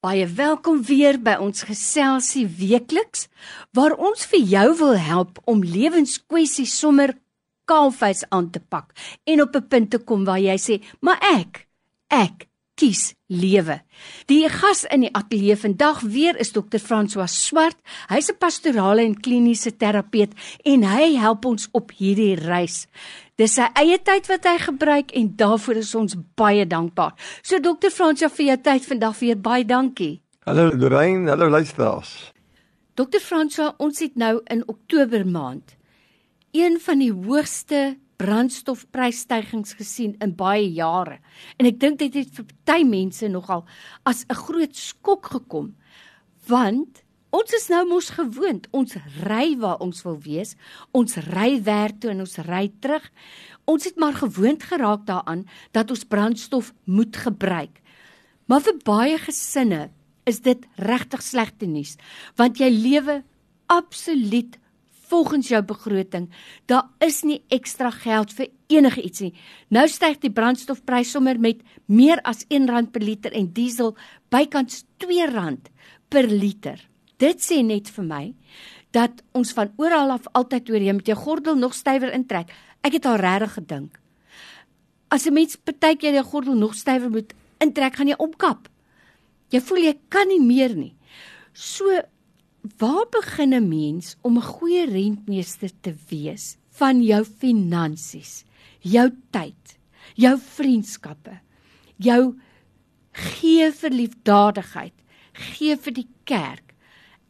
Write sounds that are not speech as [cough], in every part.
Baie welkom weer by ons geselsie weekliks waar ons vir jou wil help om lewenskwessies sommer kaalvuis aan te pak en op 'n punt te kom waar jy sê, "Maar ek, ek kies lewe." Die gas in die ateljee vandag weer is Dr. François Swart. Hy's 'n pastorale en kliniese terapeut en hy help ons op hierdie reis. Dis sy eie tyd wat hy gebruik en daarvoor is ons baie dankbaar. So dokter Fransja vir jou tyd vandag weer baie dankie. Hallo Lorraine, hallo luisteraars. Dokter Fransja, ons het nou in Oktober maand een van die hoogste brandstofprysstygings gesien in baie jare. En ek dink dit het vir party mense nogal as 'n groot skok gekom. Want Ons is nou mos gewoond, ons ry waar ons wil wees, ons ry werk toe en ons ry terug. Ons het maar gewoond geraak daaraan dat ons brandstof moet gebruik. Maar vir baie gesinne is dit regtig slegte nuus, want jy lewe absoluut volgens jou begroting. Daar is nie ekstra geld vir enige iets nie. Nou styg die brandstofprys sommer met meer as R1 per liter en diesel bykans R2 per liter. Dit sê net vir my dat ons van oral af altyd oor jy met jou gordel nog stywer intrek. Ek het al regtig gedink. As 'n mens partykeer jou gordel nog stywer moet intrek, gaan jy opkap. Jy voel jy kan nie meer nie. So waar begin 'n mens om 'n goeie rentmeester te wees van jou finansies, jou tyd, jou vriendskappe, jou gee vir liefdadigheid, gee vir die kerk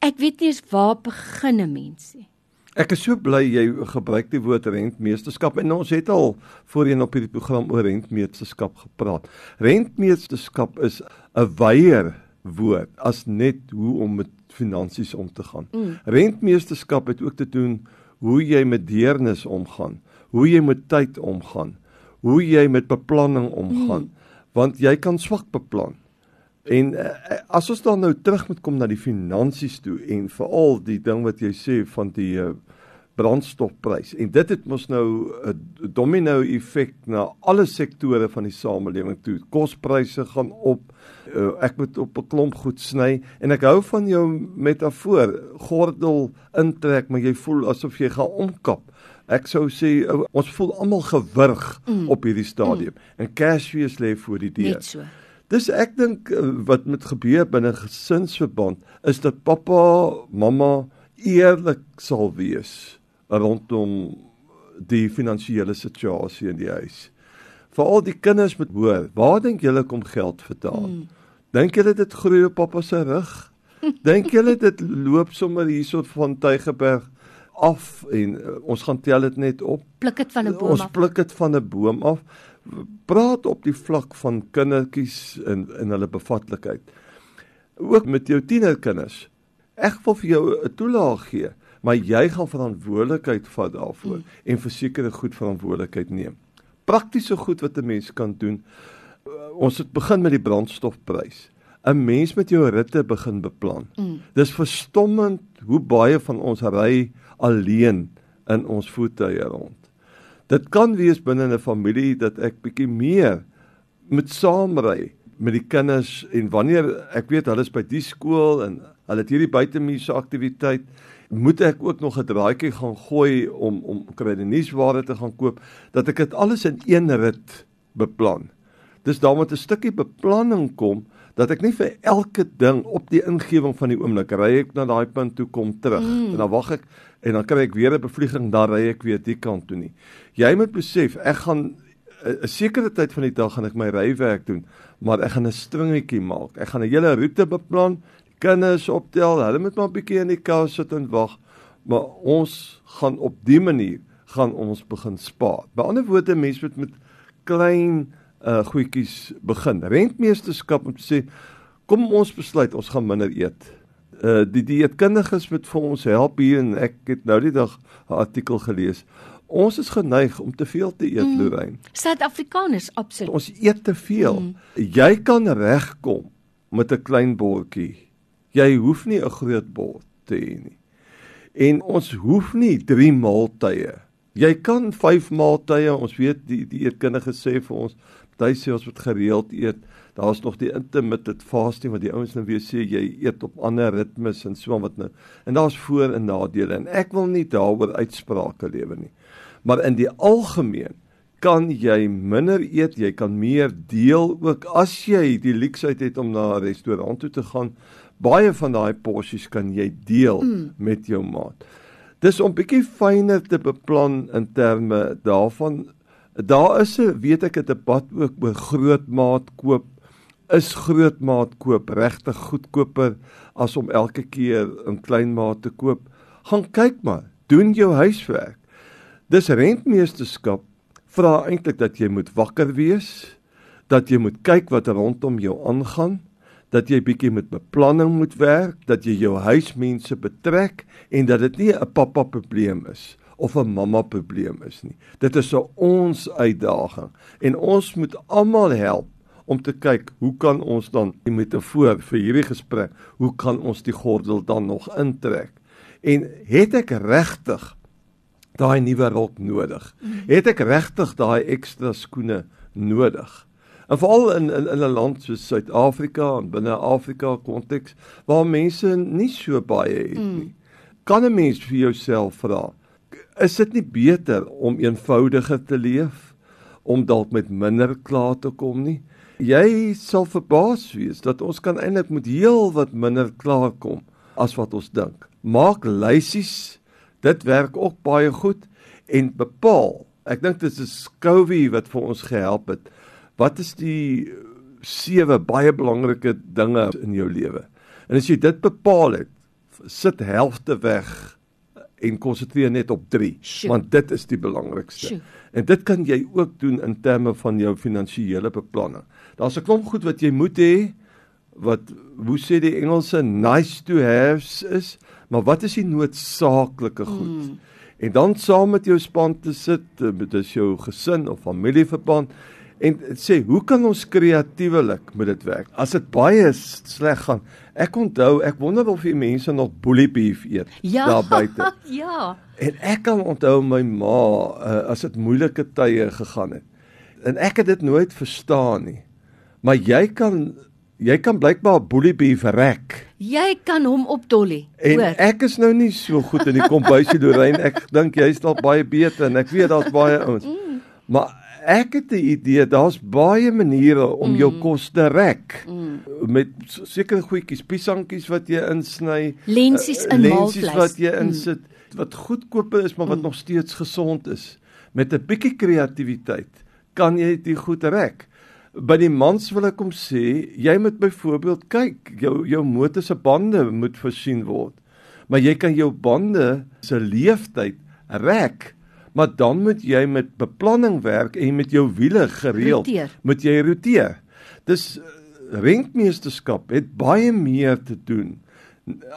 Ek weet nie eens waar begin 'n mens nie. Ek is so bly jy gebruik die woord rentmeesterskap en ons het al voorheen op hierdie program oor rentmeesterskap gepraat. Rentmeesterskap is 'n wyeer woord as net hoe om met finansies om te gaan. Mm. Rentmeesterskap het ook te doen hoe jy met deernis omgaan, hoe jy met tyd omgaan, hoe jy met beplanning omgaan, mm. want jy kan swak beplan. En uh, as ons dan nou terug moet kom na die finansies toe en veral die ding wat jy sê van die uh, brandstofprys en dit het mos nou 'n domino effek na alle sektore van die samelewing toe. Kospryse gaan op. Uh, ek moet op 'n klomp goed sny en ek hou van jou metafoor, gordel intrek, maar jy voel asof jy gaan omkap. Ek sou sê ons voel almal gewurg mm. op hierdie stadium mm. en cashfees lê voor die deur. Net so. Dis ek dink eh, wat met gebeur binne gesinsverband is dat pappa, mamma eerlik sal wees rondom die finansiële situasie in die huis. Veral die kinders moet hoor, waar dink julle kom geld vandaan? Hmm. Dink julle dit groei op pappa se rug? [laughs] Dink julle dit loop sommer hierso van Tygerberg af en uh, ons gaan tel dit net op? Pluk dit van 'n boom ons af. Ons pluk dit van 'n boom af praat op die vlak van kindertjies en in hulle bevatlikheid. Ook met jou tienerkinders. Ek wil vir jou 'n toelaag gee, maar jy gaan verantwoordelikheid vat daarvoor mm. en versekerde goed verantwoordelikheid neem. Praktiese goed wat 'n mens kan doen. Uh, ons het begin met die brandstofprys. 'n Mens met jou ritte begin beplan. Mm. Dis verstommend hoe baie van ons ry alleen in ons voertuie rond. Dit kan wees binne 'n familie dat ek bietjie meer met saamry met die kinders en wanneer ek weet hulle is by die skool en hulle het hierdie buitemuurse aktiwiteit, moet ek ook nog 'n draaitjie gaan gooi om om kredietnuusware te gaan koop dat ek dit alles in een rit beplan. Dis daar moet 'n stukkie beplanning kom dat ek nie vir elke ding op die ingewing van die oomblik ry ek na daai punt toe kom terug mm. en dan wag ek en dan kry ek weer 'n bevlieging dan ry ek weer die kant toe nie. Jy moet besef ek gaan 'n sekere tyd van die dag gaan ek my rywerk doen, maar ek gaan 'n stringetjie maak. Ek gaan 'n hele roete beplan, kinders optel, hulle moet maar 'n bietjie in die kou sit en wag. Maar ons gaan op die manier gaan ons begin spaar. By ander woorde mense moet met klein uh goedjies begin. Rentmeesterskap om te sê kom ons besluit ons gaan minder eet. Uh die dieetkundiges moet vir ons help hier en ek het nou die dag 'n artikel gelees. Ons is geneig om te veel te eet, mm. Lorraine. Suid-Afrikaners absoluut. Ons eet te veel. Mm. Jy kan regkom met 'n klein bordjie. Jy hoef nie 'n groot bord te hê nie. En ons hoef nie 3 maaltye. Jy kan 5 maaltye, ons weet die die eetkundige sê vir ons Party sê ons moet gereeld eet. Daar's nog die intermittent fasting wat die ouens nou weer sê jy eet op ander ritmes en so wat nou. En daar's voor en nadele en ek wil nie daaroor uitsprake lewer nie. Maar in die algemeen kan jy minder eet, jy kan meer deel ook as jy die luksheid het om na 'n restaurant toe te gaan. Baie van daai porsies kan jy deel mm. met jou maat. Dis om bietjie fyner te beplan in terme daarvan. Daar is 'n weet ek 'n debat ook oor grootmaat koop. Is grootmaat koop regtig goedkoper as om elke keer 'n kleinmaat te koop? Gaan kyk maar. Doen jou huiswerk. Dis rentmeesterskap. Vra eintlik dat jy moet wakker wees, dat jy moet kyk wat rondom jou aangaan, dat jy bietjie met beplanning moet werk, dat jy jou huismense betrek en dat dit nie 'n pappa probleem is of 'n mamma probleem is nie. Dit is 'n ons uitdaging en ons moet almal help om te kyk hoe kan ons dan die metafoor vir hierdie gesprek, hoe kan ons die gordel dan nog intrek? En het ek regtig daai nuwe rok nodig? Het ek regtig daai ekstra skoene nodig? En veral in in in 'n land soos Suid-Afrika en binne Afrika konteks waar mense nie so baie het nie. Kan 'n mens vir jouself vra, is dit nie beter om eenvoudiger te leef om dalk met minder klaar te kom nie? Jy sal verbaas wees dat ons kan eintlik met heel wat minder klaar kom as wat ons dink. Maak lysies Dit werk ook baie goed en bepaal. Ek dink dit is Scovey wat vir ons gehelp het. Wat is die sewe baie belangrike dinge in jou lewe? En as jy dit bepaal het, sit helfte weg en konsentreer net op 3, want dit is die belangrikste. Sjoe. En dit kan jy ook doen in terme van jou finansiële beplanning. Daar's 'n klomp goed wat jy moet hê wat hoe sê die Engelse nice to haves is, maar wat is die noodsaaklike goed? Mm. En dan saam met jou span te sit, eh, met dis jou gesin of familieverband en sê, hoe kan ons kreatiewelik met dit werk? As dit baie sleg gaan, ek onthou, ek wonder of die mense nog bully beef eet ja, daar buite. [laughs] ja. En ek kan onthou my ma, uh, as dit moeilike tye gegaan het. En ek het dit nooit verstaan nie. Maar jy kan jy kan blykbaar bully beef rek. Jy kan hom op dolly. En hoor. ek is nou nie so goed in die kombuisie Lorraine. Ek dink jy's dalk baie beter en ek weet daar's baie ouens. Mm. Maar ek het 'n idee, daar's baie maniere om mm. jou kos te rek. Mm. Met sekere goedjies, piesantjies wat jy insny, lensies in maalvleis. Lensies wat jy mm. insit mm. wat goedkoop is, maar wat mm. nog steeds gesond is. Met 'n bietjie kreatiwiteit kan jy dit goed rek. By die mans wil ek kom sê, jy moet byvoorbeeld kyk, jou jou motor se bande moet voorsien word. Maar jy kan jou bande se leeftyd rek, maar dan moet jy met beplanning werk en met jou wiele gereeld roteer. moet jy roteer. Dis rentmeesterskap het baie meer te doen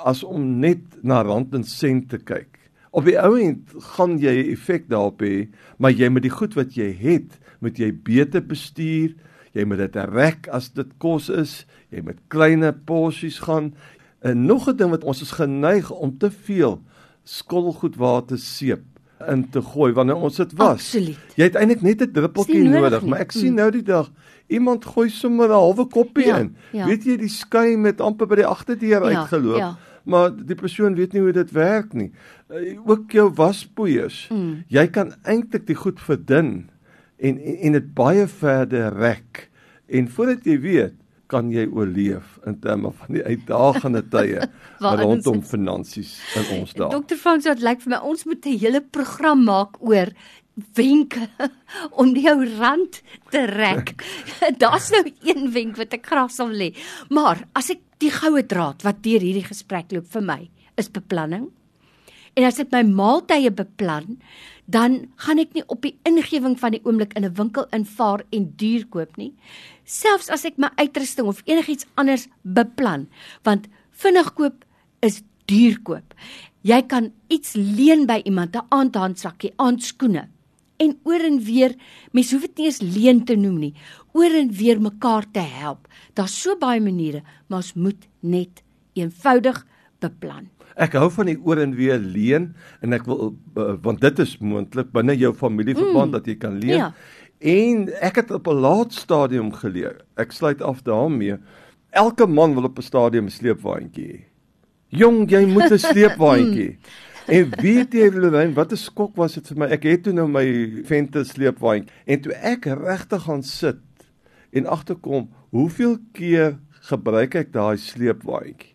as om net na rand en sent te kyk. Op die ou end gaan jy effek daarop hê, maar jy moet die goed wat jy het, moet jy beter bestuur jy moet dit rek as dit kos is, jy moet kleine porsies gaan. En nog 'n ding wat ons is geneig om te veel skottelgoedwater seep in te gooi wanneer ons dit was. Absoluut. Jy het eintlik net 'n druppeltjie nodig, nodig maar ek sien mm. nou die dag iemand gooi sommer 'n halwe koppie ja, in. Ja. Weet jy die skuim het amper by die agterdeur ja, uitgeloop. Ja. Maar die persoon weet nie hoe dit werk nie. Uh, ook jou waspoeiers. Mm. Jy kan eintlik die goed verdun en en dit baie verder rek. En voordat jy weet, kan jy oorleef in terme van die uitdagende tye [laughs] rondom finansies in ons dae. Dr. Frans, dit lyk vir my ons moet 'n hele program maak oor wenke [laughs] om jou rand te rek. [laughs] Daar's nou een wenk wat ek graag sal lê. Maar as ek die goue draad wat deur hierdie gesprek loop vir my is beplanning. En as ek my maaltye beplan, dan gaan ek nie op die ingewing van die oomblik in 'n winkel invaar en duur koop nie. Selfs as ek my uitrusting of enigiets anders beplan, want vinnig koop is duur koop. Jy kan iets leen by iemand, 'n aandhandsakkie, aandskoene. En oor en weer, mens hoef dit nie eens leen te noem nie. Oor en weer mekaar te help. Daar's so baie maniere, maar ons moet net eenvoudig beplan. Ek hou van die oor en weer leen en ek wil uh, want dit is moontlik binne jou familieverband mm. dat jy kan leen. Ja. En ek het op 'n laat stadium geleer. Ek sluit af daarmee. Elke man wil op 'n stadium 'n sleepwaandjie hê. Jong, jy moet 'n [laughs] sleepwaandjie. en weet jy Lorraine, wat 'n skok was dit vir my. Ek het toe nou my vente sleepwaand en toe ek regtig gaan sit en agterkom hoeveel keer gebruik ek daai sleepwaandjie.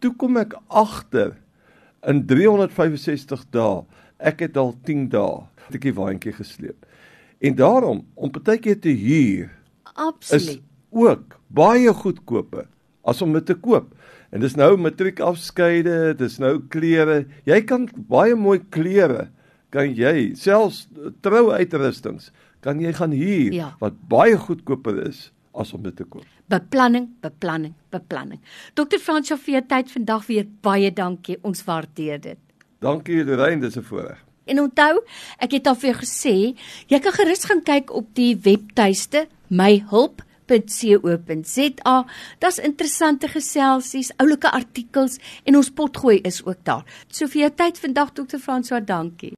Toe kom ek agter in 365 dae, ek het al 10 dae 'n bietjie waandjie gesleep. En daarom om partykeer te huur Absoluut. is ook baie goedkoper as om dit te koop. En dis nou matriekafskeide, dis nou klere. Jy kan baie mooi klere kan jy selfs trouuitrustings kan jy gaan huur Ja. wat baie goedkoper is as om dit te koop. Beplanning, beplanning, beplanning. Dr. Frans Xavier tyd vandag weer baie dankie. Ons waardeer dit. Dankie Lorraine, dis 'n voorreg. En onthou, ek het al vir jou gesê, jy kan gerus gaan kyk op die webtuiste myhulp.co.za. Daar's interessante geselsies, oulike artikels en ons potgooi is ook daar. So vir jou tyd vandag Dr. Frans, dankie.